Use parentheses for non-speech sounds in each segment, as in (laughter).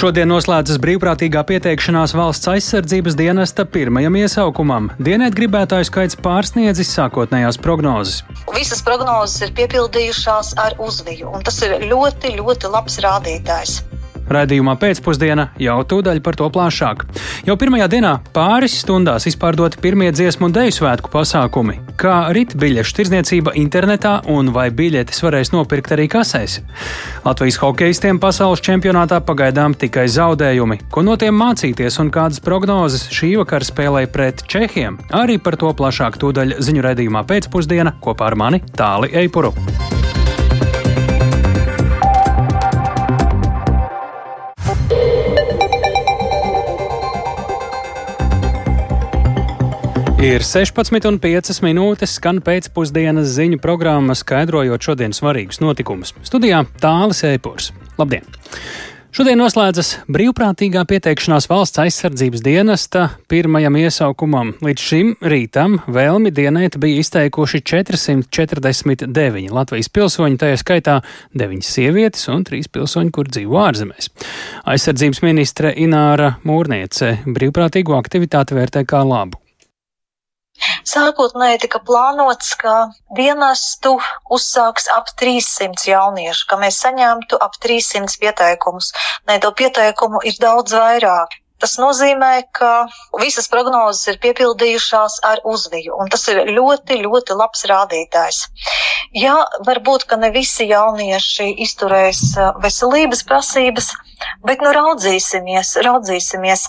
Šodien noslēdzas brīvprātīgā pieteikšanās valsts aizsardzības dienesta pirmajam iesaukumam. Dienēt gribētāju skaits pārsniedzis sākotnējās prognozes. Visas prognozes ir piepildījušās ar uzviju, un tas ir ļoti, ļoti labs rādītājs. Radījumā pēcpusdienā jau tūdaļ par to plašāk. Jau pirmajā dienā pāris stundās izpārdoti pirmie dziesmu un deju svētku pasākumi. Kā rit biļešu tirdzniecība internetā un vai biļetes varēs nopirkt arī kasēs? Latvijas hokeistiem pasaules čempionātā pagaidām tikai zaudējumi. Ko no tiem mācīties un kādas prognozes šī vakara spēlē pret Čehiem? Arī par to plašāk tūdaļ ziņu raidījumā pēcpusdienā kopā ar mani Tāli Eipuru. Ir 16,5 minūtes, skan pēcpusdienas ziņu programma, skaidrojot šodienas svarīgus notikumus. Studijā Tālis Eipurs. Labdien! Šodien noslēdzas brīvprātīgā pieteikšanās valsts aizsardzības dienesta pirmajam iesaukumam. Līdz šim rītam vēlmi dienēt bija izteikuši 449 Latvijas pilsoņi, tajā skaitā 9 sievietes un 3 pilsoņi, kur dzīvo ārzemēs. Aizsardzības ministre Ināra Mūrniece brīvprātīgo aktivitāti vērtē kā labu. Sākotnēji tika plānots, ka dienestu uzsāks ap 300 jauniešu, ka mēs saņemtu ap 300 pieteikumus. Nē, to pieteikumu ir daudz vairāk. Tas nozīmē, ka visas prognozes ir piepildījušās ar uzviju, un tas ir ļoti, ļoti labs rādītājs. Jā, varbūt, ka ne visi jaunieši izturēs veselības prasības, bet nu raudzīsimies, raudzīsimies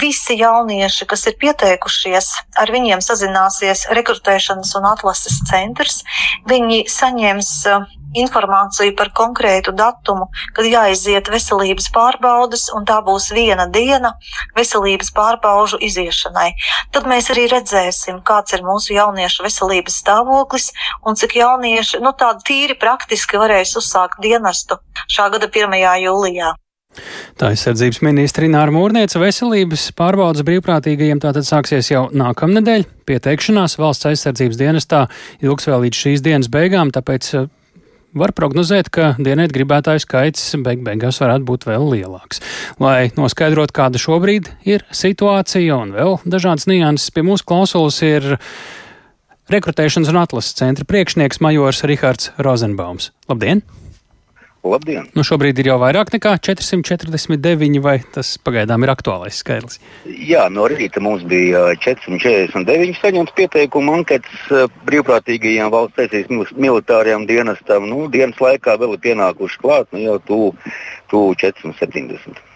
visi jaunieši, kas ir pieteikušies, ar viņiem sazināsies rekrutēšanas un atlases centrs. Viņi saņems uh, informāciju par konkrētu datumu, kad jāiziet veselības pārbaudas, un tā būs viena diena veselības pārbaužu iziešanai. Tad mēs arī redzēsim, kāds ir mūsu jauniešu veselības stāvoklis un cik jaunieši, nu tādi tīri praktiski varēs uzsākt dienestu šā gada 1. jūlijā. Tā aizsardzības ministra Ināra Mūrnieca veselības pārbaudas brīvprātīgajiem tātad sāksies jau nākamnedēļ. Pieteikšanās valsts aizsardzības dienestā ilgs vēl līdz šīs dienas beigām, tāpēc eh, var prognozēt, ka dienēt gribētāju skaits beig beigās varētu būt vēl lielāks. Lai noskaidrotu, kāda šobrīd ir situācija un vēl dažādas nianses, pie mūsu klausulas ir rekrutēšanas un atlases centra priekšnieks majors Rihards Rozenbaums. Labdien! Labdien! Nu, šobrīd ir jau vairāk nekā 449, vai tas pagaidām ir aktuālais skaitlis? Jā, no rīta mums bija 449 saņemts pieteikumu anketas brīvprātīgajiem valsts aizsardzības militārajām dienestam. Nu, dienas laikā vēl ir pienākuši klāt nu, jau tuvu 470.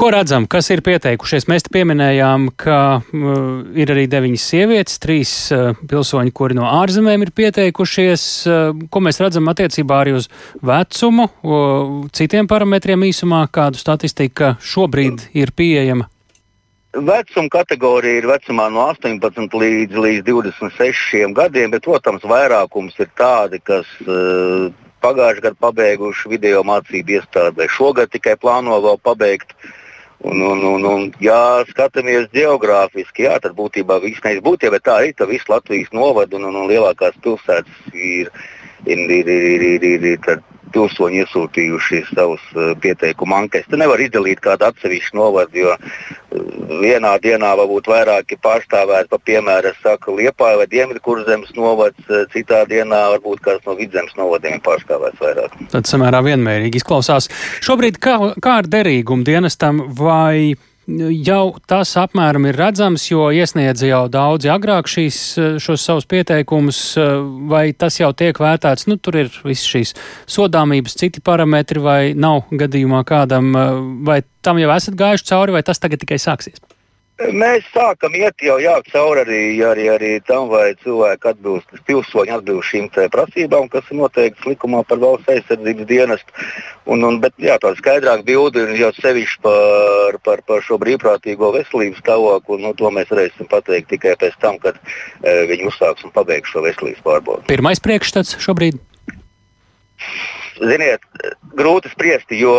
Ko redzam, kas ir pieteikušies? Mēs te pieminējām, ka uh, ir arī deviņas sievietes, trīs uh, pilsoņi, kuri no ārzemēm ir pieteikušies. Uh, ko mēs redzam attiecībā arī uz vecumu, uh, citiem parametriem īsumā, kādu statistika šobrīd ir pieejama? Vecuma kategorija ir vecumā no 18 līdz, līdz 26 gadiem, bet, protams, vairākums ir tādi, kas uh, pagājušajā gadā pabeiguši video mācību iestādi, vai šogad tikai plāno vēl pabeigt. Un, un, un, un, ja skatāmies geogrāfiski, jā, tad būtībā viss nevis būtībā, bet tā ir tā visa Latvijas novada un, un, un lielākās pilsētas ir, ir, ir, ir, ir, ir, ir pilsoņi iesūtījuši savus uh, pieteikumu anketas. Te nevar izdalīt kādu atsevišķu novadu, jo uh, vienā dienā var būt vairāki pārstāvēti, pa piemēram, saka Liepāja vai Dienvidkurzemes novads, uh, citā dienā varbūt kāds no vidzemes novadiem pārstāvēts vairāk. Tad samērā vienmērīgi izklausās. Šobrīd kā, kā ar derīgumu dienestam vai jau tas apmēram ir redzams, jo iesniedza jau daudzi agrāk šīs, šos savus pieteikumus, vai tas jau tiek vērtēts, nu, tur ir viss šīs sodāmības, citi parametri, vai nav gadījumā kādam, vai tam jau esat gājuši cauri, vai tas tagad tikai sāksies? Mēs sākam iet jau jā, cauri arī, arī, arī tam, vai cilvēki atbilst, pilsoņi atbilst šīm prasībām, kas ir noteikts likumā par valsts aizsardzības dienestu. Un, un, bet jā, tāda skaidrāka bilde ir jau sevišķi par, par, par šo brīvprātīgo veselības stāvokli. Nu, to mēs varēsim pateikt tikai pēc tam, kad e, viņi uzsāks un pabeigs šo veselības pārbaudi. Pirmais priekšstats šobrīd? Ziniet, grūti spriest, jo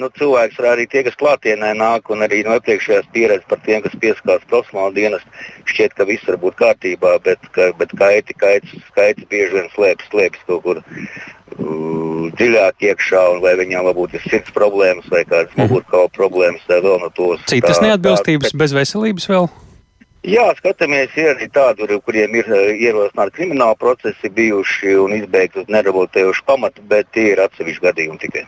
nu, cilvēks arī tie, kas klātienē nāk, un arī no iepriekšējās pieredzes par tiem, kas piesakās profesionāla dienas, šķiet, ka viss var būt kārtībā, bet, ka, bet kaiti, kaits, kaits bieži vien slēpjas, slēpjas kaut kur uh, dziļāk iekšā, un vai viņam varbūt ir sirds problēmas vai kādas mhm. mugurkaula problēmas, vai vēl no tos. Citas neatbilstības tā, bez veselības vēl? Jā, skatāmies, ir arī tādi, kuriem ir uh, ierosināti krimināli procesi bijuši un izbeigti uz nerabotējušu pamatu, bet tie ir atsevišķi gadījumi tikai.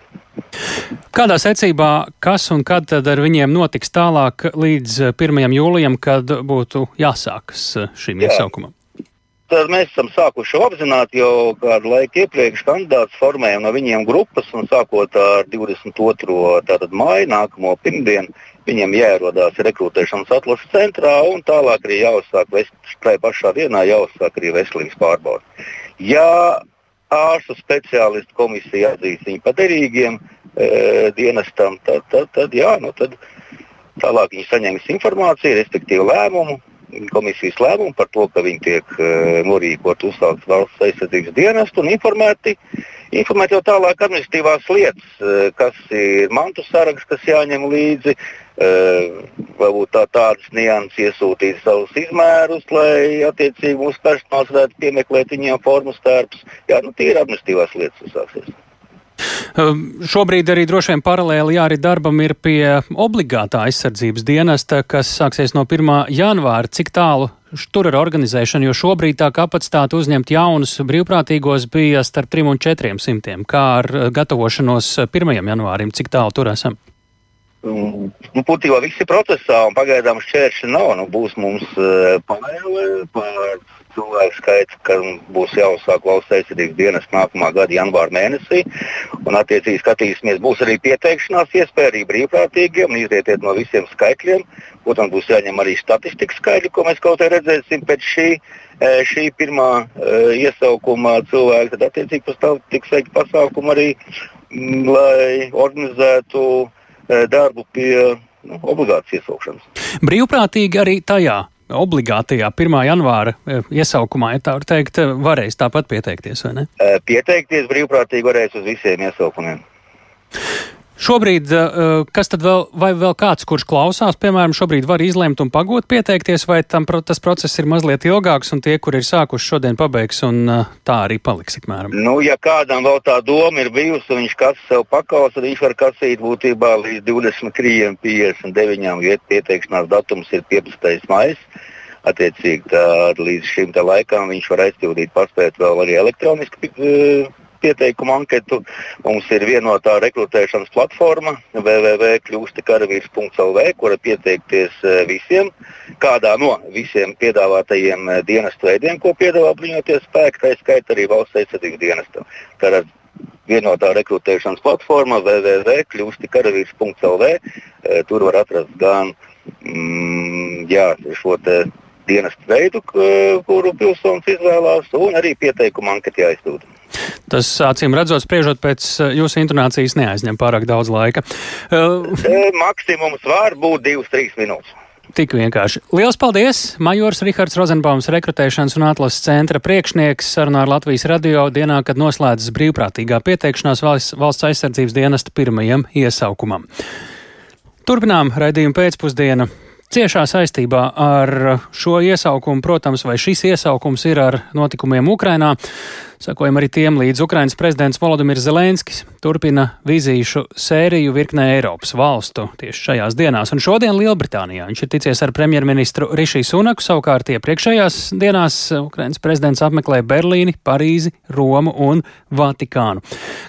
Kādā secībā, kas un kad tad ar viņiem notiks tālāk līdz 1. jūlijam, kad būtu jāsākas uh, šim Jā. iesaukumam? Tad mēs esam sākuši apzināti jau kādu laiku iepriekš kandidātus formējam no viņiem grupas, un sākot ar 22. māju, nākamo pirmdienu, viņiem jāierodās rekrutēšanas atlases centrā, un tālāk arī jāuzsāk šai pašā dienā jāuzsāk arī veselības pārbaude. Ja ārstu speciālistu komisija atzīs viņu par derīgiem e, dienestam, tad, tad, tad, jā, nu, tad tālāk viņi saņems informāciju, respektīvi lēmumu komisijas lēmumu par to, ka viņi tiek uh, norīkoti uzsākt valsts aizsardzības dienestu un informēti, informēt jau tālāk administratīvās lietas, uh, kas ir mantu saraksts, kas jāņem līdzi, uh, varbūt tā, tādas nianses iesūtīt savus izmērus, lai attiecīgi mūsu personāls varētu piemeklēt viņiem formas tērps. Jā, nu, tie ir administratīvās lietas, kas sāksies. Ehm, šobrīd arī droši vien paralēli jāri darbam ir pie obligātā aizsardzības dienesta, kas sāksies no 1. janvāra. Cik tālu tur ir organizēšana, jo šobrīd tā kapacitāte uzņemt jaunus brīvprātīgos bija starp 3 un 4 simtiem. Kā ar eh, gatavošanos 1. janvārim, cik tālu tur esam? Nu, Būtībā viss ir procesā, un pagaidām šķēršļi nav. Nu, būs mums uh, pavēle par cilvēku skaits, kam būs jāuzsāk valsts aizsardzības dienas nākamā gada janvāra mēnesī. Un, attiecīgi, skatīsimies, būs arī pieteikšanās iespēja arī brīvprātīgiem, izrietiet no visiem skaitļiem. Protams, būs jāņem arī statistikas skaidri, ko mēs kaut kā redzēsim pēc šī, e, šī pirmā uh, iesaukuma cilvēka. Tad, attiecīgi, pastāv tiks veikti pasākumi arī, m, lai organizētu uh, darbu pie nu, obligātas iesaukšanas. Brīvprātīgi arī tajā obligātajā 1. janvāra e, iesaukumā, ja tā var teikt, e, varēs tāpat pieteikties, vai ne? E, pieteikties brīvprātīgi varēs uz visiem iesaukumiem. Šobrīd, kas tad vēl, vai vēl kāds, kurš klausās, piemēram, šobrīd var izlemt un pagot pieteikties, vai tam, tas process ir mazliet ilgāks, un tie, kur ir sākuši šodien, pabeigs, un tā arī paliks, apmēram? Nu, ja kādam vēl tā doma ir bijusi, un viņš kas sev pakaus, tad viņš var kasīt būtībā līdz 23, 59, jo pieteikšanās datums ir 15. maijs. Attiecīgi, tā, līdz šim laikam viņš var aizpildīt, paspēt vēl arī elektroniski pieteikumu anketu. Mums ir vienotā rekrutēšanas platforma www.kļūstikaravīrs.lv, kura pieteikties eh, visiem, kādā no visiem piedāvātajiem eh, dienestu veidiem, ko piedāvā bruņoties spēki, tā skaitā arī valsts aizsardzības dienestam. Tātad vienotā rekrutēšanas platforma www.kļūstikaravīrs.lv. Eh, tur var atrast gan mm, jā, šo dienestu veidu, kuru pilsonis izvēlās, un arī pieteikumu anketu jāizdod. Tas, acīm redzot, spriežot pēc eh, jūsu intonācijas, neaizņem pārāk daudz laika. Uh, Maksimums var būt 2-3 minūtes. Tik vienkārši. Lielas paldies! Majors Rihards Rozenbaums, rekrutēšanas un atlases centra priekšnieks, sarunā ar Latvijas radio dienā, kad noslēdzas brīvprātīgā pieteikšanās valsts, valsts aizsardzības dienesta pirmajam iesaukumam. Turpinām raidījumu pēcpusdienu. Ciešā saistībā ar šo iesaukumu, protams, vai šis iesaukums ir ar notikumiem Ukrainā, sakojam arī tiem līdz Ukrainas prezidents Volodimirs Zelenskis turpina vizīšu sēriju virknē Eiropas valstu tieši šajās dienās. Un šodien Lielbritānijā viņš ir ticies ar premjerministru Rišiju Sunaku, savukārt iepriekšējās dienās Ukrainas prezidents apmeklē Berlīni, Parīzi, Romu un Vatikānu.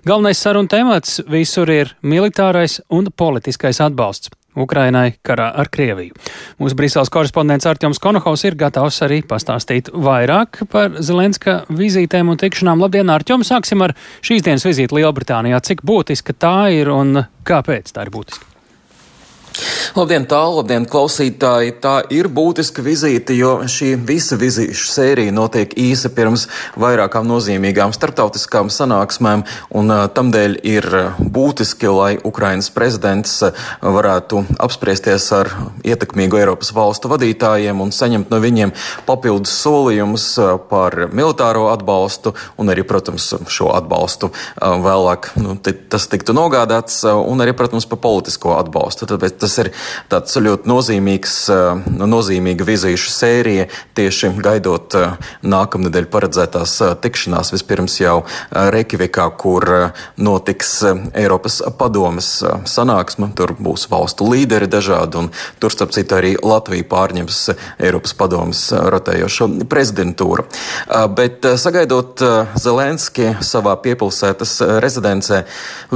Galvenais saruna temats visur ir militārais un politiskais atbalsts. Ukrainai karā ar Krieviju. Mūsu Brīseles korespondents Artjoms Konohaus ir gatavs arī pastāstīt vairāk par Zelenska vizītēm un tikšanām. Labdien, Artjom! Sāksim ar šīs dienas vizīti Lielbritānijā. Cik būtiska tā ir un kāpēc tā ir būtiska? Labdien, tālu, labdien, klausītāji! Tā ir būtiska vizīte, jo šī visa vizīšu sērija notiek īsi pirms vairākām nozīmīgām starptautiskām sanāksmēm, un tamdēļ ir būtiski, lai Ukrainas prezidents varētu apspriesties ar ietekmīgu Eiropas valstu vadītājiem un saņemt no viņiem papildus solījumus par militāro atbalstu un arī, protams, šo atbalstu vēlāk nu, tas tiktu nogādāts un arī, protams, par politisko atbalstu. Tāpēc tas ir tāds ļoti nozīmīgs, eh, nozīmīga vizīšu sērija tieši gaidot eh, nākamnedēļ paredzētās eh, tikšanās vispirms jau Reikjavikā, kur notiks Eiropas padomes sanāksme. Tur būs valstu līderi dažādi, un tur, starp citu, arī Latvija pārņems Eiropas padomes rotējošo prezidentūru. Bet sagaidot Zelenski savā piepilsētas rezidencē,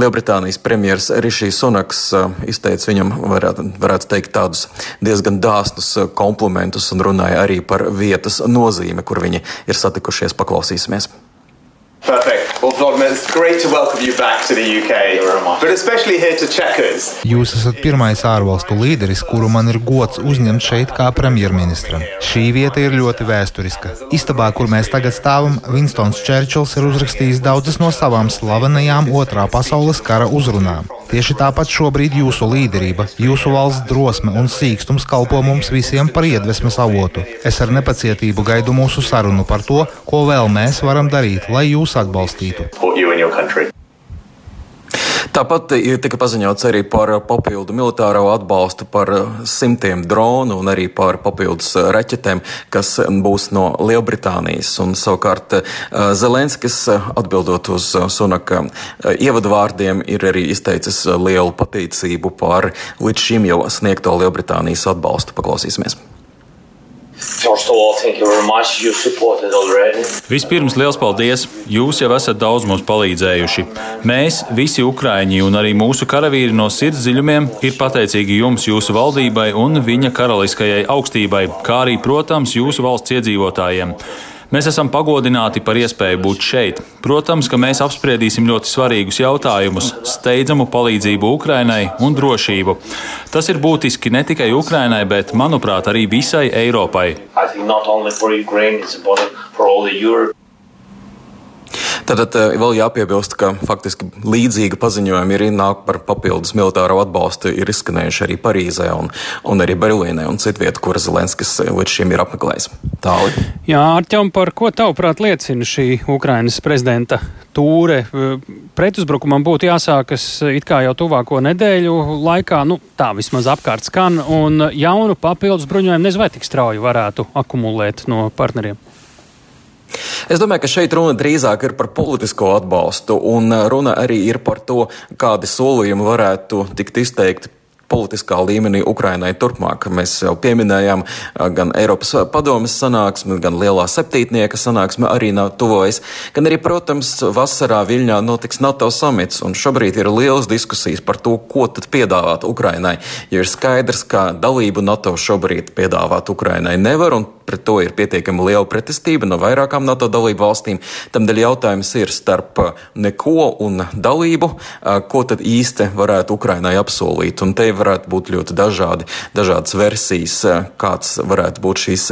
Lielbritānijas premjeras Rišijs Sunaks izteica viņam varētu, varētu teikt, tādus diezgan dāsnus eh, komplimentus un runāja arī par vietas nozīmi, kur viņi ir satikušies. Paklausīsimies! Perfect. Well, Vladimir, it's great to welcome you back to the UK, but especially here to Checkers. Jūs esat pirmais ārvalstu līderis, kuru man ir gods uzņemt šeit kā premjerministram. Šī vieta ir ļoti vēsturiska. Istabā, kur mēs tagad stāvam, Vinstons Čērčils ir uzrakstījis daudzas no savām slavenajām otrā pasaules kara uzrunām. Tieši tāpat šobrīd jūsu līderība, jūsu valsts drosme un sīkstums kalpo mums visiem par iedvesmas avotu. Es ar nepacietību gaidu mūsu sarunu par to, ko vēl mēs varam darīt, lai jūs atbalstītu. Tāpat tika paziņots arī par papildu militāro atbalstu, par simtiem dronu un arī par papildus raķetēm, kas būs no Lielbritānijas. Un, savukārt Zelenskis, atbildot uz Sunaka ievadvārdiem, ir arī izteicis lielu pateicību par līdz šim jau sniegto Lielbritānijas atbalstu. Paklausīsimies! Vispirms liels paldies! Jūs jau esat daudz mums palīdzējuši. Mēs, visi ukrāņi un arī mūsu karavīri no sirds dziļumiem, ir pateicīgi jums, jūsu valdībai un viņa karaliskajai augstībai, kā arī, protams, jūsu valsts iedzīvotājiem. Mēs esam pagodināti par iespēju būt šeit. Protams, ka mēs apspriedīsim ļoti svarīgus jautājumus - steidzamu palīdzību Ukrainai un drošību. Tas ir būtiski ne tikai Ukrainai, bet, manuprāt, arī visai Eiropai. Tātad eh, vēl jāpiebilst, ka faktiski līdzīga paziņojuma ir nāk par papildus militāro atbalstu, ir izskanējuši arī Parīzē un, un arī Berlīnē un citviet, kur Zelenskis līdz šim ir apmeklējis. Tālāk. Jā, Arķom, par ko tavuprāt liecina šī Ukrainas prezidenta tūre? Pretuzbrukumam būtu jāsākas it kā jau tuvāko nedēļu laikā, nu tā vismaz apkārt skan, un jaunu papildus bruņojumu nezinu, vai tik strauji varētu akumulēt no partneriem. Es domāju, ka šeit runa drīzāk ir par politisko atbalstu, un runa arī ir par to, kādi solījumi varētu tikt izteikti politiskā līmenī Ukrainai turpmāk. Mēs jau pieminējām gan Eiropas padomes sanāksmi, gan Lielā septītnieka sanāksme arī nav tuvojas, gan arī, protams, vasarā Viļņā notiks NATO samits, un šobrīd ir lielas diskusijas par to, ko tad piedāvāt Ukrainai, jo ir skaidrs, ka dalību NATO šobrīd piedāvāt Ukrainai nevar, un pret to ir pietiekami liela pretestība no vairākām NATO dalību valstīm. Tamdēļ jautājums ir starp neko un dalību, ko tad īsti varētu Ukrainai apsolīt. Un te varētu būt ļoti dažādi, dažādas versijas, kāds varētu būt šīs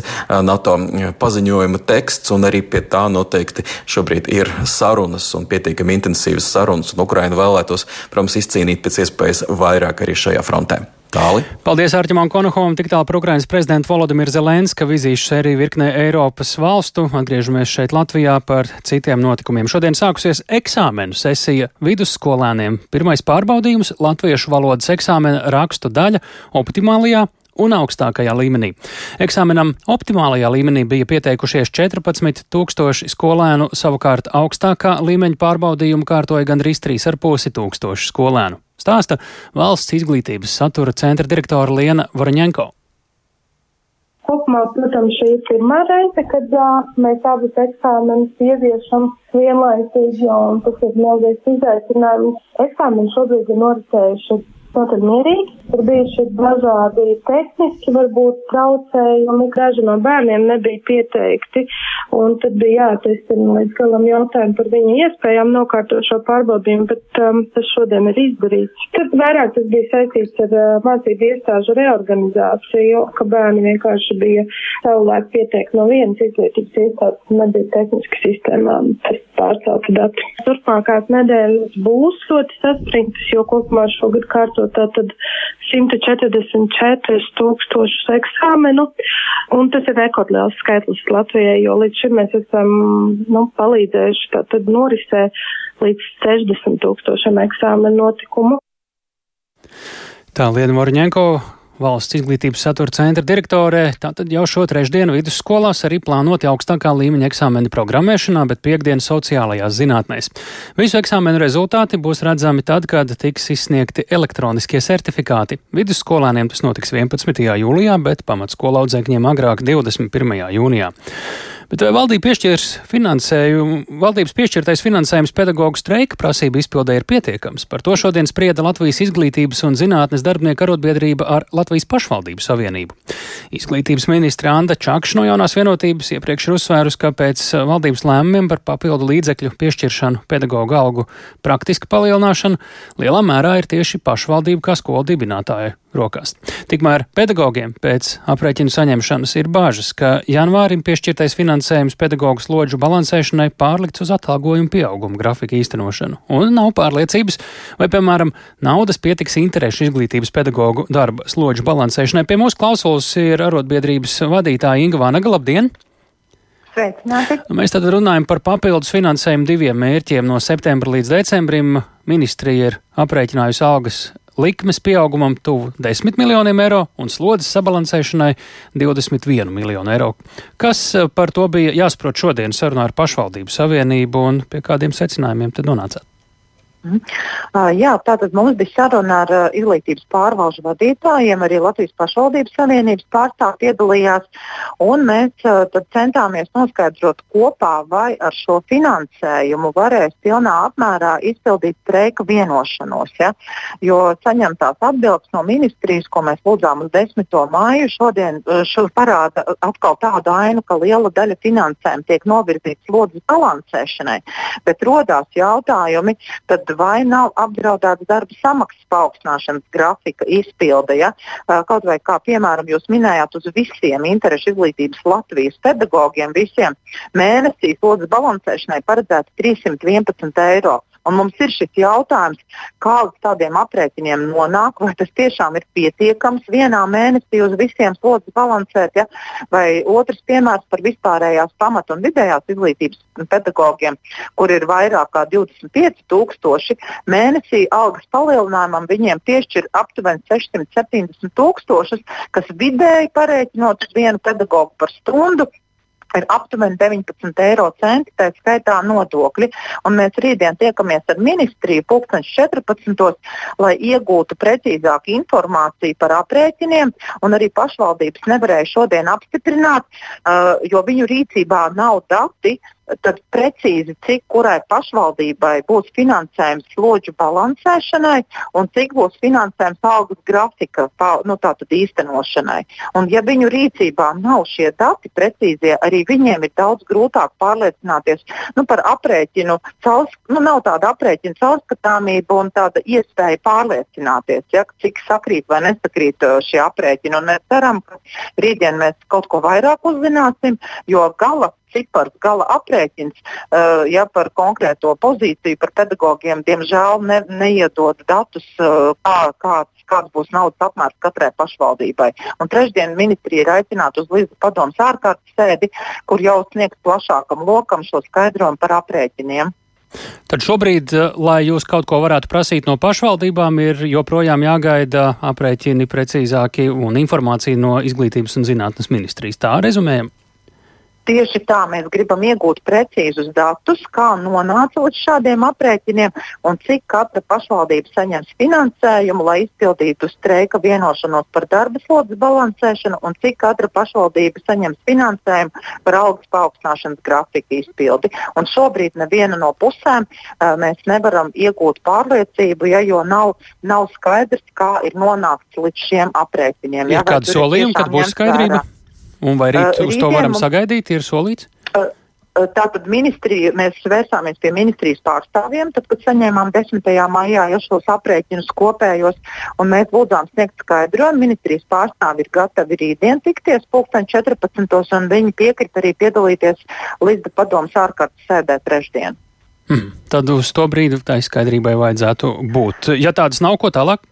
NATO paziņojuma teksts, un arī pie tā noteikti šobrīd ir sarunas un pietiekami intensīvas sarunas, un Ukraina vēlētos, protams, izcīnīt pēc iespējas vairāk arī šajā frontē. Tāli. Paldies Arķimam Konohovam, tik tālu par Ukrainas prezidentu Volodimiru Zelenska vizīšu sēriju virknē Eiropas valstu. Atgriežamies šeit Latvijā par citiem notikumiem. Šodien sākusies eksāmenu sesija vidusskolēniem. Pirmais pārbaudījums - latviešu valodas eksāmena rakstu daļa optimālajā un augstākajā līmenī. Eksāmenam optimālajā līmenī bija pieteikušies 14 tūkstoši skolēnu, savukārt augstākā līmeņa pārbaudījumu kārtoja gandrīz 3,5 tūkstoši skolēnu. Stāsta valsts izglītības satura centra direktora Liena Varaņenko. Kopumā, protams, šī ir pirmā reize, kad uh, mēs abus eksāmenus ieviešam vienlaicīgi, un tas ir milzīgs izaicinājums. Eksāmeni šobrīd ir noritējuši Tātad mierīgi. Ir bijuši dažādi tehniski, varbūt traucējumi. Daži no bērniem nebija pieteikti, un tad bija jāatrisina līdz galam jautājumi par viņu iespējām nokārtot šo pārbaudījumu, bet um, tas šodien ir izdarīts. Tad vairāk tas bija saistīts ar uh, mācību iestāžu reorganizāciju, ka bērni vienkārši bija savulaik pieteikti no vienas izglītības iestādes, nebija tehniski sistēmā pārcelti dati. Turpmākās nedēļas būs ļoti saspringtas, jo kopumā šogad kārtot tātad 144 tūkstošus eksāmenu, un tas ir rekordliels skaitlis Latvijai, jo līdz šim mēs esam nu, palīdzējuši tātad norisē līdz 60 tūkstošiem eksāmenu notikumu. Tā Liena Morņenko Valsts izglītības satura centra direktorē, tātad jau šo trešdienu vidusskolās arī plānoti augstākā līmeņa eksāmeni programmēšanā, bet piekdienu sociālajās zinātnēs. Visu eksāmenu rezultāti būs redzami tad, kad tiks izsniegti elektroniskie certifikāti. Vidusskolēniem tas notiks 11. jūlijā, bet pamatskolā audzēkņiem agrāk 21. jūnijā. Bet vai valdība piešķirs finansējumu, valdības piešķirtais finansējums pedagoģu streika prasību izpildē ir pietiekams? Par to šodien sprieda Latvijas izglītības un zinātnes darbinieku arotbiedrība ar Latvijas pašvaldību savienību. Izglītības ministra Anda Čakša no jaunās vienotības iepriekš ir uzsvērus, ka pēc valdības lēmumiem par papildu līdzekļu piešķiršanu pedagoģu algu praktiski palielināšanu lielā mērā ir tieši pašvaldību kā skolu dibinātāja rokās. Tikmēr pedagogiem pēc aprēķinu saņemšanas ir bāžas, ka janvārim piešķirtais finansējums pedagoģu slodžu balansēšanai pārlikts uz atalgojumu pieauguma grafika īstenošanu, un nav pārliecības, vai, piemēram, naudas pietiks interešu izglītības pedagoģu darba slodžu balansēšanai. Pie mūsu klausulas ir arotbiedrības vadītāja Inga Vanaga. Labdien! Sveicināti. Mēs tad runājam par papildus finansējumu diviem mērķiem. No septembra līdz decembrim ministrija ir aprēķinājusi algas likmes pieaugumam tuvu 10 miljoniem eiro un slodzes sabalansēšanai 21 miljonu eiro. Kas eh, par to bija jāsaprot šodien sarunā ar pašvaldību savienību un pie kādiem secinājumiem tad nonācāt? Mm. Uh, jā, tātad mums bija saruna ar uh, izglītības pārvalžu vadītājiem, arī Latvijas pašvaldības savienības pārstāvji piedalījās. Mēs uh, centāmies noskaidrot kopā, vai ar šo finansējumu varēs pilnā apmērā izpildīt streika vienošanos. Ja? Jo saņemtās atbildes no ministrijas, ko mēs lūdzām uz 10. māju, šodien šo parāda atkal tādu ainu, ka liela daļa finansējuma tiek novirzīta slodzes balansēšanai. Bet rodās jautājumi, tad vai nav apdraudēta darba samaksas paaugstināšanas grafika izpilde. Ja? Kaut vai kā piemēram jūs minējāt, uz visiem interešu izglītības Latvijas pedagogiem, visiem mēnesī slodzes balansēšanai paredzēta 311 eiro. Un mums ir šis jautājums, kā līdz tādiem aprēķiniem nonāk, vai tas tiešām ir pietiekams vienā mēnesī uz visiem slodzes balansēt, ja? vai otrs piemērs par vispārējās pamat un vidējās izglītības pedagogiem, kur ir vairāk kā 25 tūkstoši, mēnesī algas palielinājumam viņiem piešķir aptuveni 670 tūkstošus, kas vidēji parēķinot uz vienu pedagogu par stundu ir aptuveni 19 eiro centi, tā skaitā nodokļi. Un mēs rītdien tiekamies ar ministriju 2014. lai iegūtu precīzāku informāciju par aprēķiniem, arī pašvaldības nevarēja šodien apstiprināt, uh, jo viņu rīcībā nav dati tad precīzi, cik kurai pašvaldībai būs finansējums slodžu balansēšanai un cik būs finansējums algas grafika nu, īstenošanai. Un, ja viņu rīcībā nav šie dati precīzie, arī viņiem ir daudz grūtāk pārliecināties nu, par aprēķinu. Caurs, nu, nav tāda aprēķina caurskatāmība un tāda iespēja pārliecināties, ja, cik sakrīt vai nesakrīt uh, šie aprēķini. Un mēs ceram, ka rītdien mēs kaut ko vairāk uzzināsim, jo gala cipars, gala aprēķins uh, ja, par konkrēto pozīciju, par pedagogiem, diemžēl ne, neiedod datus, uh, kā, kāds, kāds būs naudas apmērs katrai pašvaldībai. Un trešdien ministrija ir aicināta uz Līdzu padomus ārkārtas sēdi, kur jau sniegs plašākam lokam šo skaidrojumu par aprēķiniem. Tad šobrīd, lai jūs kaut ko varētu prasīt no pašvaldībām, ir joprojām jāgaida aprēķini precīzāki un informācija no izglītības un zinātnes ministrijas. Tā rezumējam. Tieši tā mēs gribam iegūt precīzus datus, kā nonāca līdz šādiem aprēķiniem un cik katra pašvaldība saņems finansējumu, lai izpildītu streika vienošanos par darba slodzes balansēšanu, un cik katra pašvaldība saņems finansējumu par algas paaugstināšanas grafiku izpildi. Un šobrīd neviena no pusēm uh, mēs nevaram iegūt pārliecību, ja jo nav, nav skaidrs, kā ir nonākts līdz šiem aprēķiniem. Ir ja, kādi solījumi, kad būs skaidrība? Vērā? Un vai rīt uh, uz to varam sagaidīt, ir solīts? Uh, Tātad ministrija, mēs vērsāmies pie ministrijas pārstāvjiem, tad, kad saņēmām 10. maijā jau šos aprēķinus kopējos, un mēs lūdzām sniegt skaidrojumu. Ministrijas pārstāvji ir gatavi rītdien tikties pulksten 14. un viņi piekrita arī piedalīties līdz padomus ārkārtas sēdē trešdien. Hmm, tad uz to brīdi tā skaidrībai vajadzētu būt. Ja tādas nav, ko tālāk?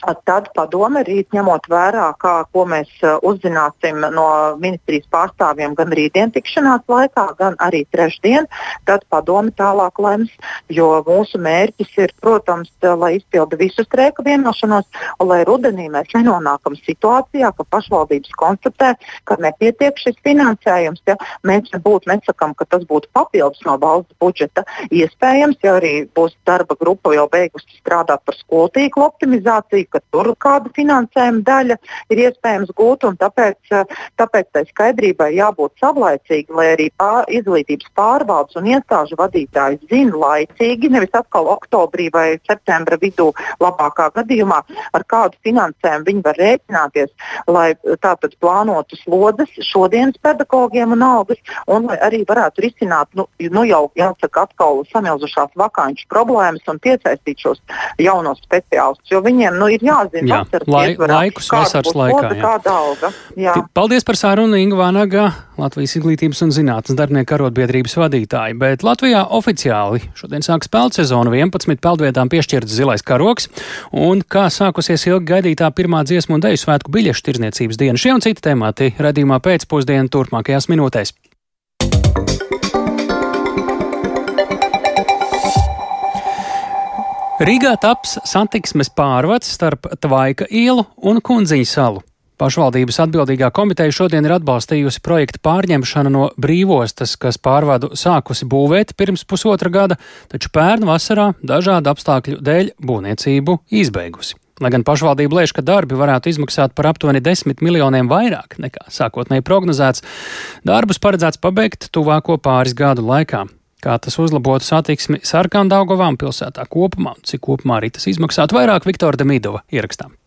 Tad padome rīt ņemot vērā, kā, ko mēs uh, uzzināsim no ministrijas pārstāvjiem gan rītdien tikšanās laikā, gan arī trešdien, tad padome tālāk lems. Jo mūsu mērķis ir, protams, lai izpildu visu streika vienošanos, un lai rudenī mēs nenonākam situācijā, ka pašvaldības konstatē, ka nepietiek šis finansējums. Ja? Mēs nebūtu nesakām, ka tas būtu papildus no valsts budžeta. Iespējams, ja arī būs darba grupa jau beigusi strādāt par skolu tīklu optimizāciju ka tur kāda finansējuma daļa ir iespējams gūt. Tāpēc, eh, tāpēc tai skaidrībai jābūt savlaicīgi, lai arī pār, izglītības pārvaldes un iestāžu vadītāji zina laicīgi, nevis atkal oktobrī vai septembra vidū, labākā gadījumā, ar kādu finansējumu viņi var rēķināties, lai tātad plānotu slodzes šodienas pedagogiem un algas, un lai arī varētu risināt nu, nu jau jāsaka atkal samilzušās vakāņu problēmas un piesaistīt šos jaunos speciālistus. Jo viņiem nu, ir ir jāzina, jā, lai, laikus vasaras laikā. Jā. Kāda alga. Jā. Paldies par sarunu Inga Vānaga, Latvijas izglītības un zinātnes darbinieku arotbiedrības vadītāji. Bet Latvijā oficiāli šodien sāk spēļu sezonu 11 peldvietām piešķirts zilais karoks. Un kā sākusies ilgi gaidītā pirmā dziesmu un deju svētku biļešu tirzniecības diena, šie un citi temati redzīmā pēcpusdienu turpmākajās minūtēs. Rīgā taps satiksmes pārvads starp Tvaika ielu un Kundziņu salu. Pašvaldības atbildīgā komiteja šodien ir atbalstījusi projektu pārņemšanu no brīvostas, kas pārvadu sākusi būvēt pirms pusotra gada, taču pērn vasarā dažādu apstākļu dēļ būvniecību izbeigusi. Lai gan pašvaldība lēš, ka darbi varētu izmaksāt par aptuveni 10 miljoniem vairāk nekā sākotnēji prognozēts, darbus paredzēts pabeigt tuvāko pāris gadu laikā. Kā tas uzlabotu satiksmi Sarkandaugovām pilsētā kopumā cik kopumā arī tas izmaksātu vairāk Viktora Demidova ierakstām.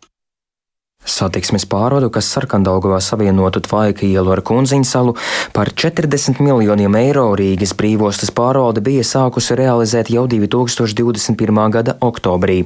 Satiksmes pārvadu, kas Sarkandaugovā savienotu Tvaika ielu ar Kunziņu salu, par 40 miljoniem eiro Rīgas brīvostas pārvalde bija sākusi realizēt jau 2021. gada oktobrī.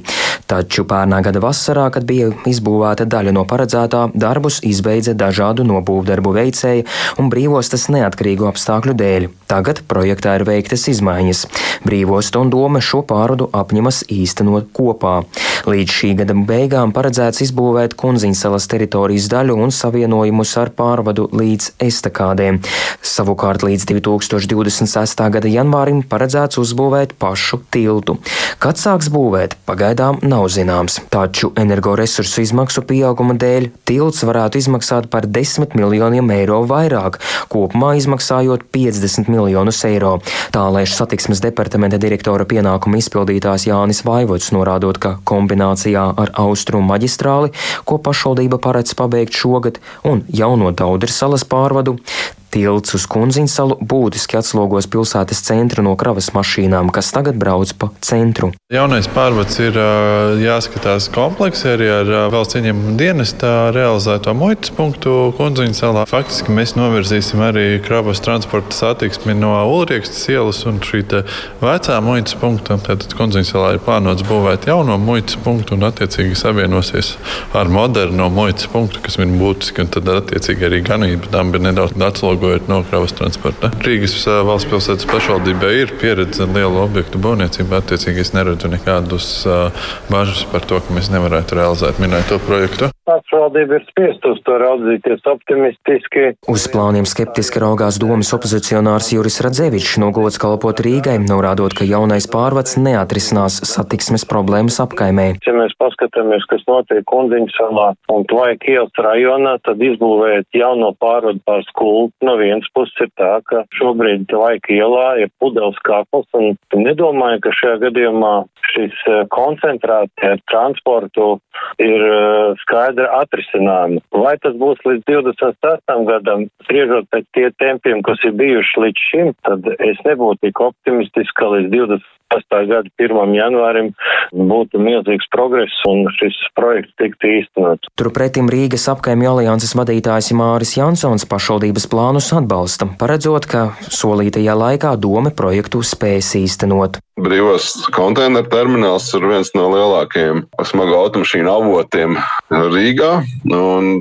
Taču pērnā gada vasarā, kad bija izbūvēta daļa no paredzētā, darbus izbeidza dažādu nobūvdarbu veicēji un brīvostas neatkarīgu apstākļu dēļ. Tagad projektā ir veiktas izmaiņas. Brīvosta un doma šo pārvadu apņemas īstenot kopā. Līdz šī gada beigām paredzēts izbūvēt Kunziņu Maziņsalas teritorijas daļu un savienojumus ar pārvadu līdz estakādēm. Savukārt līdz 2026. gada janvārim paredzēts uzbūvēt pašu tiltu. Kad sāks būvēt, pagaidām nav zināms, taču energoresursu izmaksu pieauguma dēļ tilts varētu izmaksāt par 10 miljoniem eiro vairāk, kopumā izmaksājot 50 miljonus eiro. Tā lēš satiksmes departamenta direktora pienākumu izpildītājs Jānis Vaivots, norādot, ka kombinācijā ar austrumu maģistrāli, ko pašu pašvaldība paredz pabeigt šogad, un jauno Daudras salas pārvadu Tilts uz Kunziņu salu būtiski atslogos pilsētas centru no kravas mašīnām, kas tagad brauc pa centru. Jaunais pārvads ir jāskatās kompleksi arī ar valsts ieņēmuma dienesta realizēto muitas punktu Kunziņu salā. Faktiski mēs novirzīsim arī kravas transporta satiksmi no Ulriekstas ielas un šī vecā muitas punkta. Tātad Kunziņu salā ir plānots būvēt jauno muitas punktu un attiecīgi savienosies ar moderno muitas punktu, kas ir būtiski. Tad attiecīgi arī ganība tam ir nedaudz atslogota atalgojot no kravas transporta. Rīgas valsts pilsētas pašvaldībai ir pieredze lielu objektu būvniecībā. Attiecīgi es neredzu nekādus bažas par to, ka mēs nevarētu realizēt minēto projektu. Pašvaldība ir spiest uz to raudzīties optimistiski. Uz plāniem skeptiski raugās domas opozicionārs Juris Radzevičs no gods kalpot Rīgai, norādot, ka jaunais pārvads neatrisinās satiksmes problēmas apkaimē. Ja mēs paskatāmies, kas notiek Kundiņu salā un Tvaika ielas rajonā, tad izbūvēt jauno pārvadu pār skolu no vienas puses ir tā, ka šobrīd Tvaika ielā ir pudeles kakls un nedomāju, ka šajā gadījumā šis eh, koncentrācija ar transportu ir uh, skaidra atrisinājuma. Vai tas būs līdz 28. gadam, spriežot pēc tie tempiem, kas ir bijuši līdz šim, tad es nebūtu tik optimistisks, ka līdz 20. Gada 1. janvārim būtu milzīgs progress un šis projekts tiktu īstenots. Turpretim Rīgas apkaimju alianses vadītājs Māris Jansons pašvaldības plānus atbalsta, paredzot, ka solītajā laikā doma projektu spēs īstenot. Brīvos konteineru termināls ir viens no lielākajiem smago automašīnu avotiem Rīgā.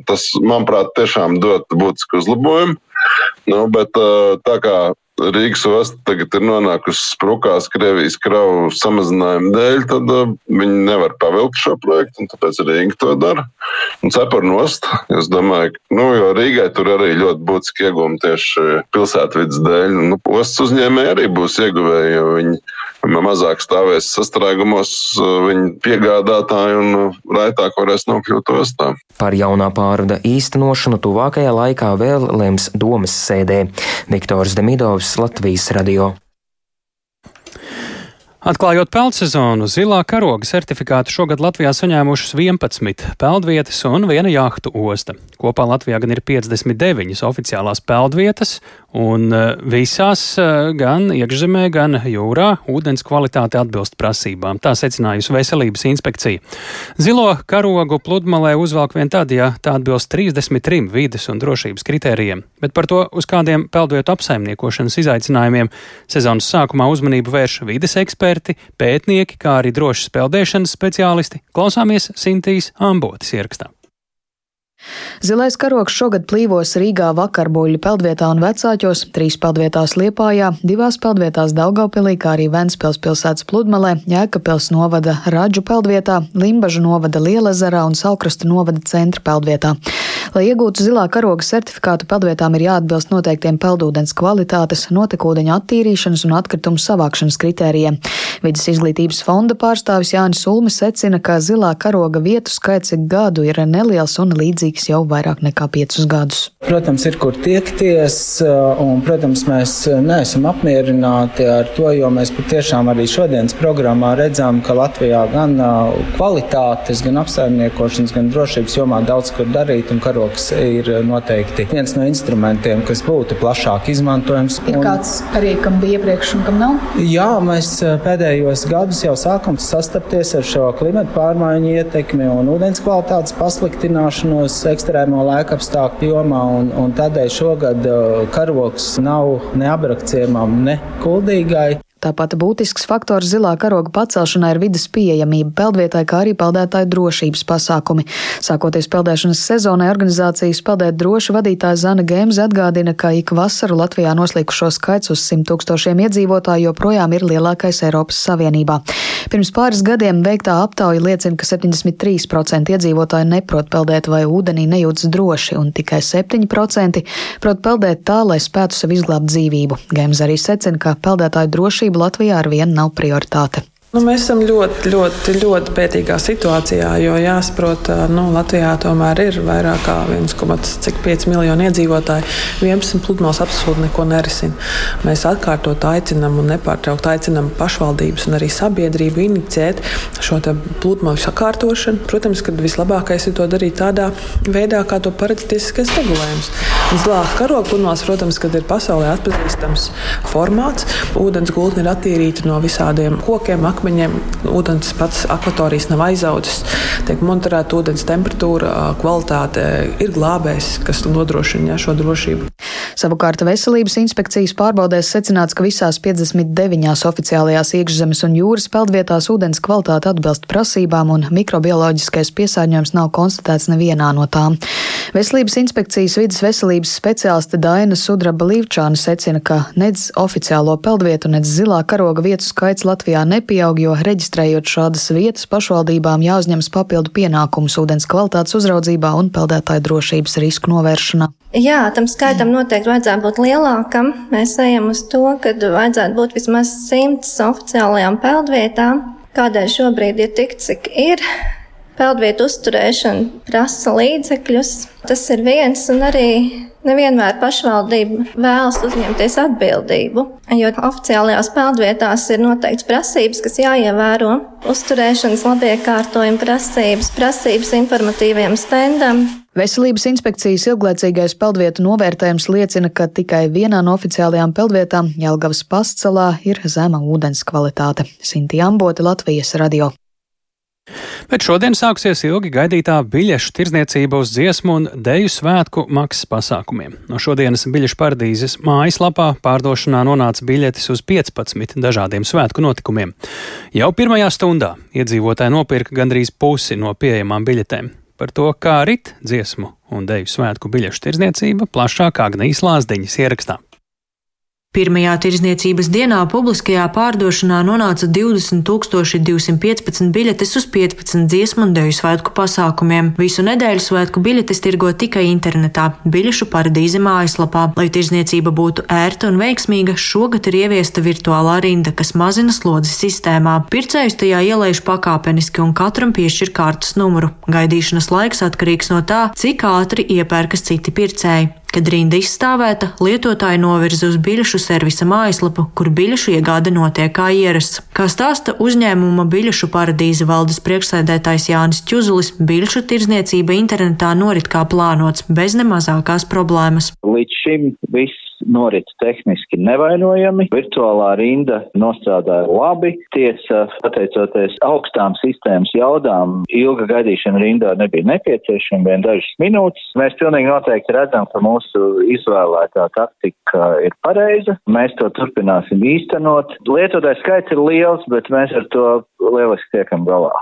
Tas, manuprāt, tiešām dod būtisku uzlabojumu. Nu, bet tā kā Rīgas osta tagad ir nonākusi sprukās Krievijas kravu samazinājuma dēļ, tad uh, viņi nevar pavilkt šo projektu, un tāpēc Rīga to dara. Un cepur nost, es domāju, nu, jo Rīgai tur arī ļoti būtiski iegūmi tieši pilsētvidas dēļ. Nu, ostas uzņēmēji arī būs ieguvēji, jo viņi mazāk stāvēs sastrēgumos, viņu piegādātāji un raitāk varēs nokļūt ostā. Par jaunā pārvada īstenošanu tuvākajā laikā vēl lems domas sēdē. Viktors Demidovs, Latvijas radio. Atklājot peldsezonu, zilā karoga certifikātu šogad Latvijā saņēmušas 11 peldvietas un viena jahtu osta. Kopā Latvijā gan ir 59 oficiālās peldvietas, un e, visās e, gan iekšzemē, gan jūrā ūdens kvalitāte atbilst prasībām. Tā secinājusi veselības inspekcija. Zilo karogu pludmalē uzvelk vien tad, ja tā atbilst 33 vides un drošības kritērijiem, bet par to, uz kādiem peldvietu apsaimniekošanas izaicinājumiem sezonas sākumā uzmanību vērš vides eksperti eksperti, pētnieki, kā arī drošas peldēšanas speciālisti, klausāmies Sintīs Ambotas ierakstā. Zilais karoks šogad plīvos Rīgā vakarbuļu peldvietā un vecāķos, trīs peldvietās Liepājā, divās peldvietās Daugavpilī, kā arī Ventspils pilsētas pludmalē, Jēkabpils novada Radžu peldvietā, Limbažu novada Lielezerā un Salkrasta novada centra peldvietā. Lai iegūtu zilā karoga certifikātu, peldvietām ir jāatbilst noteiktiem peldūdens kvalitātes, notekūdeņa attīrīšanas un atkritumu savākšanas kritērijiem. Vides izglītības fonda pārstāvis Jānis Ulmis secina, ka zilā karoga vietu skaits gadu ir neliels un līdzīgs jau vairāk nekā piecus gadus. Protams, ir kur tiekties, uh, un, protams, mēs neesam apmierināti ar to, jo mēs patiešām arī šodienas programmā redzam, ka Latvijā gan uh, kvalitātes, gan apsaimniekošanas, gan drošības jomā daudz kur darīt, un karoks ir noteikti viens no instrumentiem, kas būtu plašāk izmantojams. Ir kāds arī, kam bija iepriekš un kam nav? Jā, mēs pēdējos gadus jau sākam sastapties ar šo klimatu pārmaiņu ietekmi un ūdens kvalitātes pasliktināšanos ekstrēmo laika apstākļu jomā, un, un tādēļ šogad uh, karoks nav ne abrakciemam, ne kuldīgai. Tāpat būtisks faktors zilā karoga pacelšanai ir vidas pieejamība peldvietai, kā arī peldētāju drošības pasākumi. Sākoties peldēšanas sezonai, organizācijas Peldēt droši vadītāja Zana Gēmze atgādina, ka ik vasaru Latvijā noslīkušo skaits uz 100 tūkstošiem iedzīvotāju joprojām ir lielākais Eiropas Savienībā. Pirms pāris gadiem veiktā aptauja liecina, ka 73% iedzīvotāji neprot peldēt vai ūdenī nejūtas droši, un tikai 7% prot peldēt tā, lai spētu sev izglābt dzīvību. Gēmze arī secina, ka peldētāju drošība drošība Latvijā ar vienu nav prioritāte. Nu, mēs esam ļoti, ļoti, ļoti pētīgā situācijā, jo jāsaprot, ka nu, Latvijā tomēr ir vairāk kā 1,5 miljoni iedzīvotāji. 11 pludmales absolūti neko nerisina. Mēs atkārtot aicinām un nepārtraukt aicinām pašvaldības un arī sabiedrību iniciēt šo pludmales sakārtošanu. Protams, ka vislabākais ir to darīt tādā veidā, kā to paredz tiesiskais regulējums. Zlāta karoga pludmales, protams, ir pasaulē atpazīstams formāts. Ūdens gultne ir attīrīta no visādiem kokiem akmeņiem. Ūdens pats akvatorijas nav aizaudzis. Tiek monitorēta ūdens temperatūra, kvalitāte ir glābējs, kas nodrošina jā, šo drošību. Savukārt veselības inspekcijas pārbaudēs secināts, ka visās 59 oficiālajās iekšzemes un jūras peldvietās ūdens kvalitāte atbilst prasībām un mikrobioloģiskais piesārņojums nav konstatēts nevienā no tām. Veselības inspekcijas vidas veselības speciāliste Daina Sudraba Līvčāna secina, ka nedz oficiālo peldvietu, nedz zilā karoga vietu skaits Latvijā nepieaug, jo reģistrējot šādas vietas pašvaldībām jāuzņemas papildu pienākumus ūdens kvalitātes uzraudzībā un peldētāju drošības risku novēršanā. Jā, tam skaitam noteikti vajadzētu būt lielākam. Mēs ejam uz to, ka vajadzētu būt vismaz simts oficiālajām peldvietām. Kādēļ šobrīd ir tik, cik ir? Peldvietu uzturēšana prasa līdzekļus. Tas ir viens, un arī nevienmēr pašvaldība vēlas uzņemties atbildību. Jo oficiālajās peldvietās ir noteikts prasības, kas jāievēro. Uzturēšanas labiekārtojuma prasības, prasības informatīviem stendam. Veselības inspekcijas ilglaicīgais peldvietu novērtējums liecina, ka tikai vienā no oficiālajām peldvietām, Jelgavas pastsalā, ir zema ūdens kvalitāte. Sinti Amboti, Latvijas radio. Bet šodien sāksies ilgi gaidītā biļešu tirzniecība uz dziesmu un deju svētku maksas pasākumiem. No šodienas biļešu paradīzes mājaslapā pārdošanā nonāca biļetes uz 15 dažādiem svētku notikumiem. Jau pirmajā stundā iedzīvotāji nopirka gandrīz pusi no pieejamām biļetēm. Par to, kā rit dziesmu un deju svētku biļešu tirzniecība, plašāk Agnijas Lāsdiņas ierakstā. Pirmajā tirzniecības dienā publiskajā pārdošanā nonāca 20,215 biļetes uz 15 dziesmu un deju svētku pasākumiem. Visu nedēļu svētku biļetes tirgo tikai internetā, biļešu paradīze mājaslapā. Lai tirzniecība būtu ērta un veiksmīga, šogad ir ieviesta virtuālā rinda, kas mazina slodzi sistēmā. Pircējus tajā ielaiž pakāpeniski un katram piešķir kārtas numuru. Gaidīšanas laiks atkarīgs no tā, cik ātri iepērkas citi pircēji. Kad rinda izstāvēta, lietotāji novirza uz biļešu servisa mājaslapu, kur biļešu iegāde notiek kā ierasts. Kā stāsta uzņēmuma biļešu paradīze valdes priekšsēdētājs Jānis Čuzulis, biļešu tirzniecība internetā norit kā plānots, bez nemazākās problēmas. Līdz šim viss norit tehniski nevainojami. Virtuālā rinda nostrādāja labi. Tiesa, pateicoties augstām sistēmas jaudām, ilga gaidīšana rindā nebija nepieciešama, vien dažas minūtes. Mēs pilnīgi noteikti redzam, ka mūsu izvēlētā taktika ir pareiza. Mēs to turpināsim īstenot. Lietotājs skaits ir liels, bet mēs ar to lieliski tiekam galā.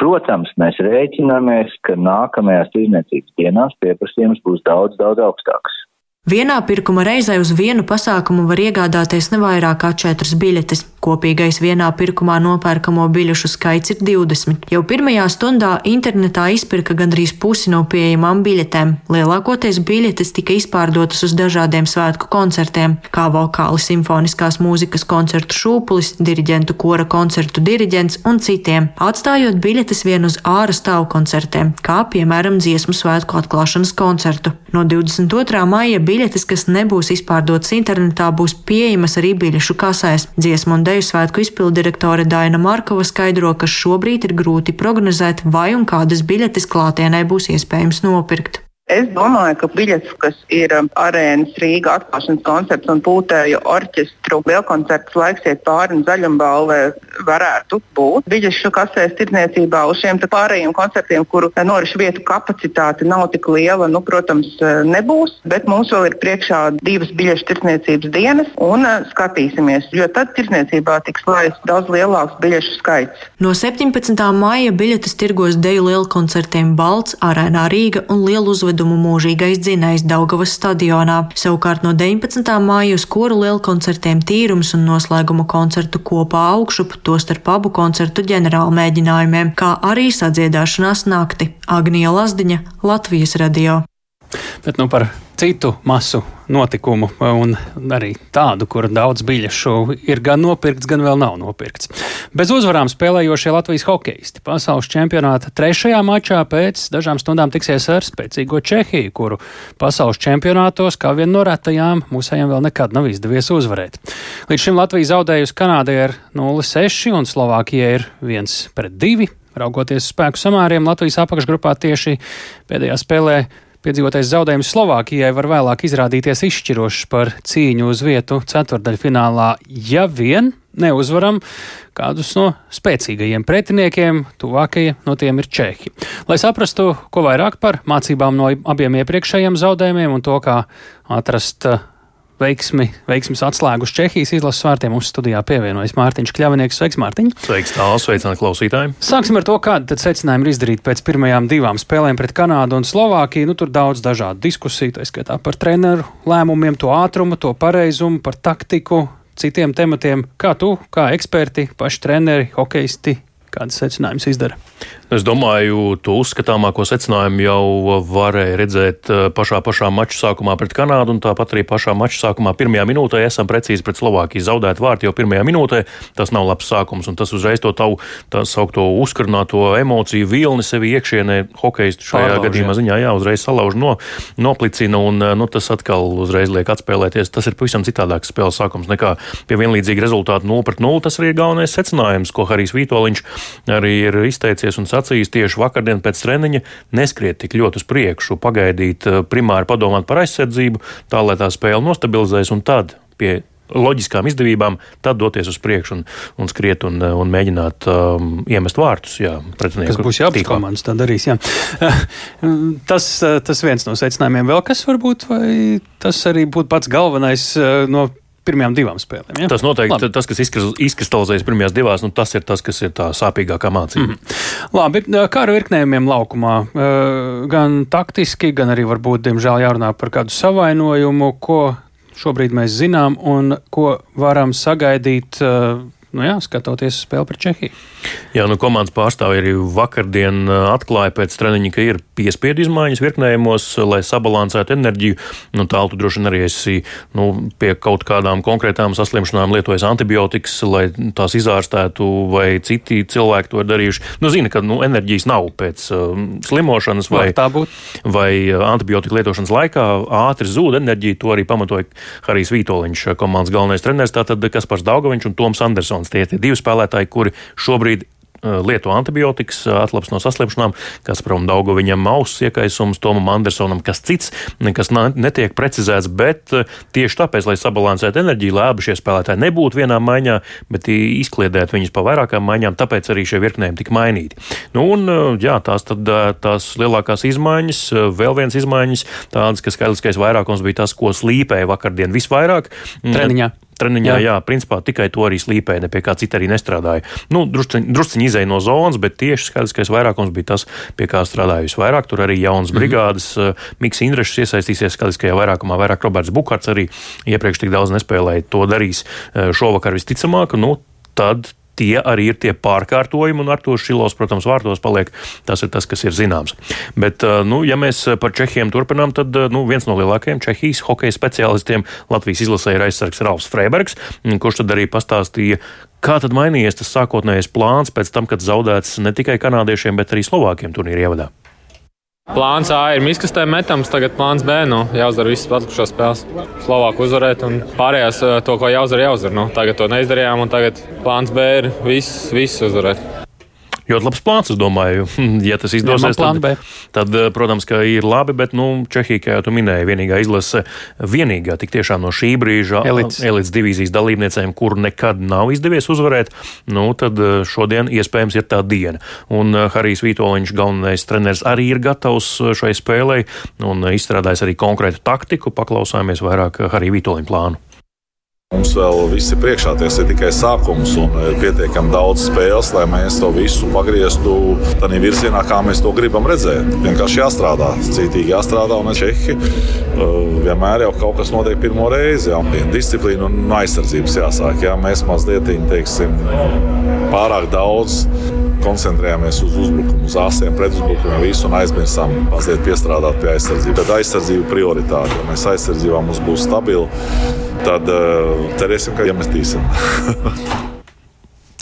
Protams, mēs rēķināmies, ka nākamajās tirdzniecības dienās pieprasījums būs daudz, daudz augstāks. Vienā pirkuma reizē uz vienu pasākumu var iegādāties ne vairāk kā četras biļetes. Kopīgais vienā pirkumā nopērkamo biļešu skaits ir 20. Jau pirmajā stundā internetā izpirka gandrīz pusi no pieejamām biļetēm. Lielākoties biļetes tika izpārdotas uz dažādiem svētku koncertiem, kā vokāli simfoniskās mūzikas koncertu šūpulis, diriģentu kora koncertu diriģents un citiem, atstājot biļetes vien uz ārā stāvu koncertiem, kā piemēram dziesmu svētku atklāšanas koncertu. No 22. maija biļetes, kas nebūs izpārdotas internetā, būs pieejamas arī biļešu kasēs. Dziesmu un deju svētku izpildirektore Daina Markova skaidro, ka šobrīd ir grūti prognozēt, vai un kādas biļetes klātienē būs iespējams nopirkt. Es domāju, ka biļetes, kas ir um, arēnas Rīga atklāšanas koncerts un pūtēju orķestru lielkoncerts laiks iet pāri un zaļumbalvē varētu būt. Biļešu kasēs tirdzniecībā uz šiem pārējiem koncertiem, kuru norišu vietu kapacitāte nav tik liela, nu, protams, eh, nebūs, bet mums vēl ir priekšā divas biļešu tirdzniecības dienas un uh, skatīsimies, jo tad tirdzniecībā tiks laists daudz lielāks biļešu skaits. No 17. maija biļetes tirgos deju lielkoncertiem Balts, Arēnā Rīga un Lielu uzvedumu ievedumu mūžīgais dzinējs Daugavas stadionā. Savukārt no 19. māja uz koru lielkoncertiem tīrums un noslēguma koncertu kopā augšup, tostarp abu koncertu ģenerāla mēģinājumiem, kā arī sadziedāšanās nakti. Agnija Lazdiņa, Latvijas radio. Bet nu par citu masu notikumu, un arī tādu, kur daudz biļešu ir gan nopirkts, gan vēl nav nopirkts. Bez uzvarām spēlējošie Latvijas hokeisti pasaules čempionāta trešajā mačā pēc dažām stundām tiksies ar spēcīgo Čehiju, kuru pasaules čempionātos, kā vien no retajām, mūsējiem vēl nekad nav izdevies uzvarēt. Līdz šim Latvija zaudējusi Kanādai ar 0-6 un Slovākijai ir 1-2. Raugoties uz spēku samēriem, Latvijas apakšgrupā tieši pēdējā spēlē Piedzīvotais zaudējums Slovākijai var vēlāk izrādīties izšķirošs par cīņu uz vietu ceturdaļfinālā, ja vien neuzvaram kādus no spēcīgajiem pretiniekiem, tuvākie no tiem ir Čehi. Lai saprastu, ko vairāk par mācībām no abiem iepriekšējiem zaudējumiem un to, kā atrast veiksmi, veiksmis atslēgu uz Čehijas izlases vārtiem. Mums studijā pievienojas Mārtiņš Kļavinieks. Sveiks, Mārtiņ! Sveiks, tāls, sveicināti klausītāji! Sāksim ar to, kāda tad secinājumi ir izdarīti pēc pirmajām divām spēlēm pret Kanādu un Slovākiju. Nu, tur daudz dažādu diskusiju, tā skaitā par treneru lēmumiem, to ātrumu, to pareizumu, par taktiku, citiem tematiem. Kā tu, kā eksperti, paši treneri, hokeisti, kādas secinājumus izdara? Es domāju, to uzskatāmāko secinājumu jau varēja redzēt eh, pašā, pašā mača sākumā pret Kanādu, un tāpat arī pašā mača sākumā pirmajā minūtē esam precīzi pret Slovākiju. Zaudēt vārtu jau pirmajā minūtē, tas nav labs sākums, un tas uzreiz to tavu saukto uzkurināto emociju vilni sevi iekšienē hokeistu šajā Pārlauž, gadījumā jā. ziņā, jā, uzreiz salauž no, noplicina, un eh, nu, tas atkal uzreiz liek atspēlēties. Tas ir pavisam citādāks spēles sākums nekā pie vienlīdzīga rezultāta 0 pret 0. Tas arī ir galvenais secinājums, ko Harijs Vitoļņš arī ir izteicies un sacījis tieši vakardien pēc treniņa, neskriet tik ļoti uz priekšu, pagaidīt, eh, primāri padomāt par aizsardzību, tā lai tā spēle nostabilizēs un tad pie loģiskām izdevībām, tad doties uz priekšu un, un skriet un, un mēģināt um, iemest vārtus. Jā, kas būs jāapstāsta komandas, tā darīs. Jā. (laughs) tas, tas viens no secinājumiem vēl kas varbūt, vai tas arī būtu pats galvenais uh, no pirmajām divām spēlēm. Ja? Tas noteikti Labi. tas, kas izkristalizējas pirmajās divās, nu, tas ir tas, kas ir tā sāpīgākā mācība. Mm -hmm. Labi, kā ar virknējumiem laukumā, gan taktiski, gan arī varbūt, diemžēl, jārunā par kādu savainojumu, ko šobrīd mēs zinām un ko varam sagaidīt nu jā, skatoties uz spēli pret Čehiju. Jā, nu, komandas pārstāvji arī vakardien atklāja pēc treniņa, ka ir piespiedu izmaiņas virknējumos, lai sabalansētu enerģiju. Nu, Tālāk tu droši vien arī esi nu, pie kaut kādām konkrētām saslimšanām lietojis antibiotikas, lai tās izārstētu, vai citi cilvēki to ir darījuši. Nu, zina, ka nu, enerģijas nav pēc uh, slimošanas vai, vai antibiotika lietošanas laikā. Ātri zūd enerģija, to arī pamatoja Harijs Vitoļņš, komandas galvenais treneris, tātad Kaspars Daugaviņš un Toms Andersons. Tie ir divi spēlētāji, kuri šobrīd uh, lieto antibiotikas, uh, atlaps no saslimšanām, kas, protams, Daugo viņam auss iekaisums, Tomam Andersonam, kas cits, kas netiek precizēts, bet uh, tieši tāpēc, lai sabalansētu enerģiju, lai abi šie spēlētāji nebūtu vienā maiņā, bet izkliedēt viņus pa vairākām maiņām, tāpēc arī šie virknējumi tika mainīti. Nu, un, jā, tās tad tās lielākās izmaiņas, vēl viens izmaiņas, tādas, ka skaitliskais vairākums bija tas, ko slīpēja vakardien visvairāk. Treniņā treniņā, jā. jā, principā tikai to arī slīpēja, ne pie kā cita arī nestrādāja. Nu, drusciņi izēja no zonas, bet tieši skaidrs, vairākums bija tas, pie kā strādāja visvairāk. Tur arī jaunas mm -hmm. brigādes, uh, Miks Indrešs iesaistīsies skaidriskajā vairākumā, vairāk Roberts Bukārts arī iepriekš tik daudz nespēlēja. To darīs uh, šovakar visticamāk. Nu, tad tie arī ir tie pārkārtojumi, un ar to šilos, protams, vārtos paliek. Tas ir tas, kas ir zināms. Bet, nu, ja mēs par Čehiem turpinām, tad nu, viens no lielākajiem Čehijas hokeja speciālistiem Latvijas izlasē ir aizsargs Ralfs Freibergs, kurš tad arī pastāstīja, Kā tad mainījies tas sākotnējais plāns pēc tam, kad zaudēts ne tikai kanādiešiem, bet arī slovākiem turnīra ievadā? Plāns A ir miskastē metams, tagad plāns B. Nu, jāuzdara visas atlikušās spēles. Slovāku uzvarēt un pārējās eh, to, ko jāuzdara, jāuzdara. Nu, tagad to neizdarījām un tagad plāns B ir viss, viss uzvarēt. Ļoti labs plāns, es domāju. (laughs) Ja tas izdosies, tad, tad, eh, protams, ka ir labi, bet nu, Čehija, kā jau tu minēji, vienīgā izlase, vienīgā tik tiešām no šī brīža elites, elites divīzijas dalībniecēm, kur nekad nav izdevies uzvarēt, nu, tad eh, šodien iespējams ir tā diena. Un eh, Harijs Vitoļņš, galvenais treneris, arī ir gatavs šai spēlei un izstrādājis arī konkrētu taktiku. Paklausāmies vairāk Harija Vitoļņa plānu. Mums vēl viss ir priekšā, tas ir tikai sākums un ir pietiekami daudz spēles, lai mēs to visu pagrieztu tādā virzienā, kā mēs to gribam redzēt. Vienkārši jāstrādā, cītīgi jāstrādā, un Čehi uh, vienmēr jau kaut kas notiek pirmo reizi. Jā. Disciplīna un aizsardzības jāsāk. Jā. Mēs mazliet teiksim, pārāk daudz koncentrējāmies uz uzbrukumu, uz āsiem, pretuzbrukumiem, visu un aizmirsām mazliet piestrādāt pie aizsardzības. Bet aizsardzība ir prioritāte. Ja mēs aizsardzībā mums būs stabili, tad uh, cerēsim, ka iemetīsim. (laughs)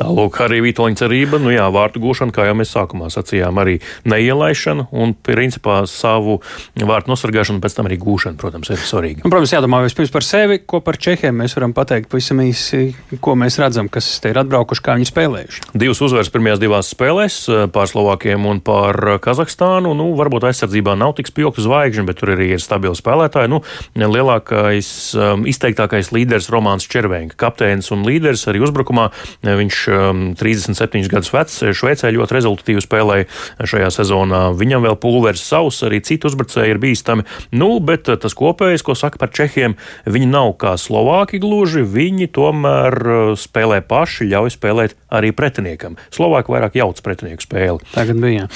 Tālāk arī Vitoņa cerība, nu jā, vārtu gūšana, kā jau mēs sākumā sacījām, arī neielaišana un, principā, savu vārtu nosargāšanu, pēc tam arī gūšana, protams, ir svarīga. Un, protams, jādomā vispirms par sevi, ko par Čehiem mēs varam pateikt pavisam īsi, ko mēs redzam, kas te ir atbraukuši, kā viņi spēlējuši. Divas uzvaras pirmajās divās spēlēs pār Slovākiem un pār Kazahstānu. Nu, varbūt aizsardzībā nav tik spilgta zvaigžņa, bet tur arī ir stabili spēlētāji. Nu, lielākais, um, izteiktākais līderis Romāns Červenka, kapteinis un līderis arī uzbrukumā. Viņš um, 37 gadus vecs. Šveicē ļoti rezultatīvi spēlēja šajā sezonā. Viņam vēl pulveris savs, arī citu uzbrucēji ir bīstami. Nu, bet tas kopējais, ko saka par Čehiem, viņi nav kā Slovāki gluži, viņi tomēr spēlē paši, ļauj spēlēt arī pretiniekam. Slovāki vairāk jauc pretinieku spēli. Tagad bija.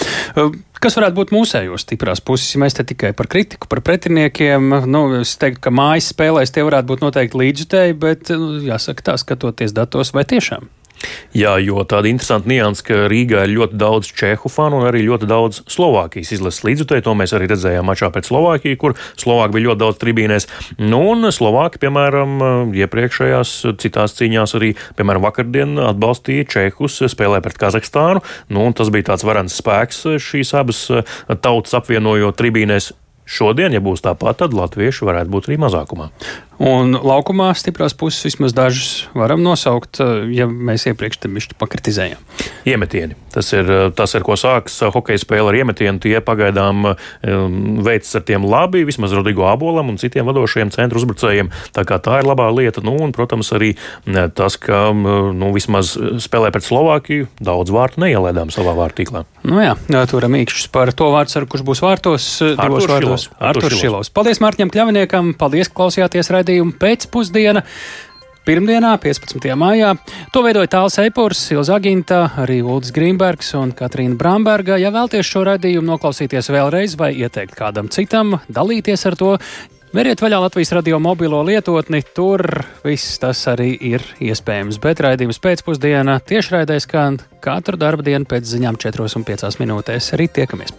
Kas varētu būt mūsējos stiprās puses, ja mēs te tikai par kritiku, par pretiniekiem? Nu, es teiktu, ka mājas spēlēs tie varētu būt noteikti līdzjutēji, bet nu, jāsaka tā, skatoties datos, vai tiešām? Jā, jo tāda interesanta nianses, ka Rīgā ir ļoti daudz čehu fanu un arī ļoti daudz Slovākijas izlases līdzutēju. To mēs arī redzējām mačā pret Slovākiju, kur Slovāki bija ļoti daudz tribīnēs. Nu, un Slovāki, piemēram, iepriekšējās citās cīņās arī, piemēram, vakardien atbalstīja Čehus, spēlē pret Kazahstānu. Nu, tas bija tāds varants spēks šīs abas tautas apvienojot tribīnēs. Šodien, ja būs tāpat, tad latvieši varētu būt arī mazākumā. Un laukumā stiprās puses vismaz dažas varam nosaukt, eh, ja mēs iepriekš tam bišķi pakritizējām. Iemetieni. Tas ir eh, tas, ar ko sāks eh, hokeja spēle ar iemetienu. Tie pagaidām veids ar tiem labi, vismaz Rodrigo Abolam un citiem vadošajiem centru uzbrucējiem. Tā kā tā ir labā lieta. Nu, un, protams, arī tas, ka nu, vismaz spēlē pret Slovākiju daudz vārtu neielēdām savā vārtīklā. Nu jā, turam īkšķus par to vārdu, kurš būs vārtos. Artur Šilovs. Artur Šilovs. Paldies Mārķiem Kļaviniekam, paldies, ka klausījāties raidījumā raidījumu pēcpusdiena. Pirmdienā, 15. maijā, to veidoja Tāls Eipors, Ilza Aginta, arī Ulris Grīmbergs un Katrīna Bramberga. Ja vēlties šo raidījumu noklausīties vēlreiz vai ieteikt kādam citam, dalīties ar to, Veriet vaļā Latvijas radio mobilo lietotni, tur viss tas arī ir iespējams. Bet raidījums pēcpusdienā tiešraidē skan katru darba dienu pēc ziņām 4,5 minūtēs. Arī tiekamies!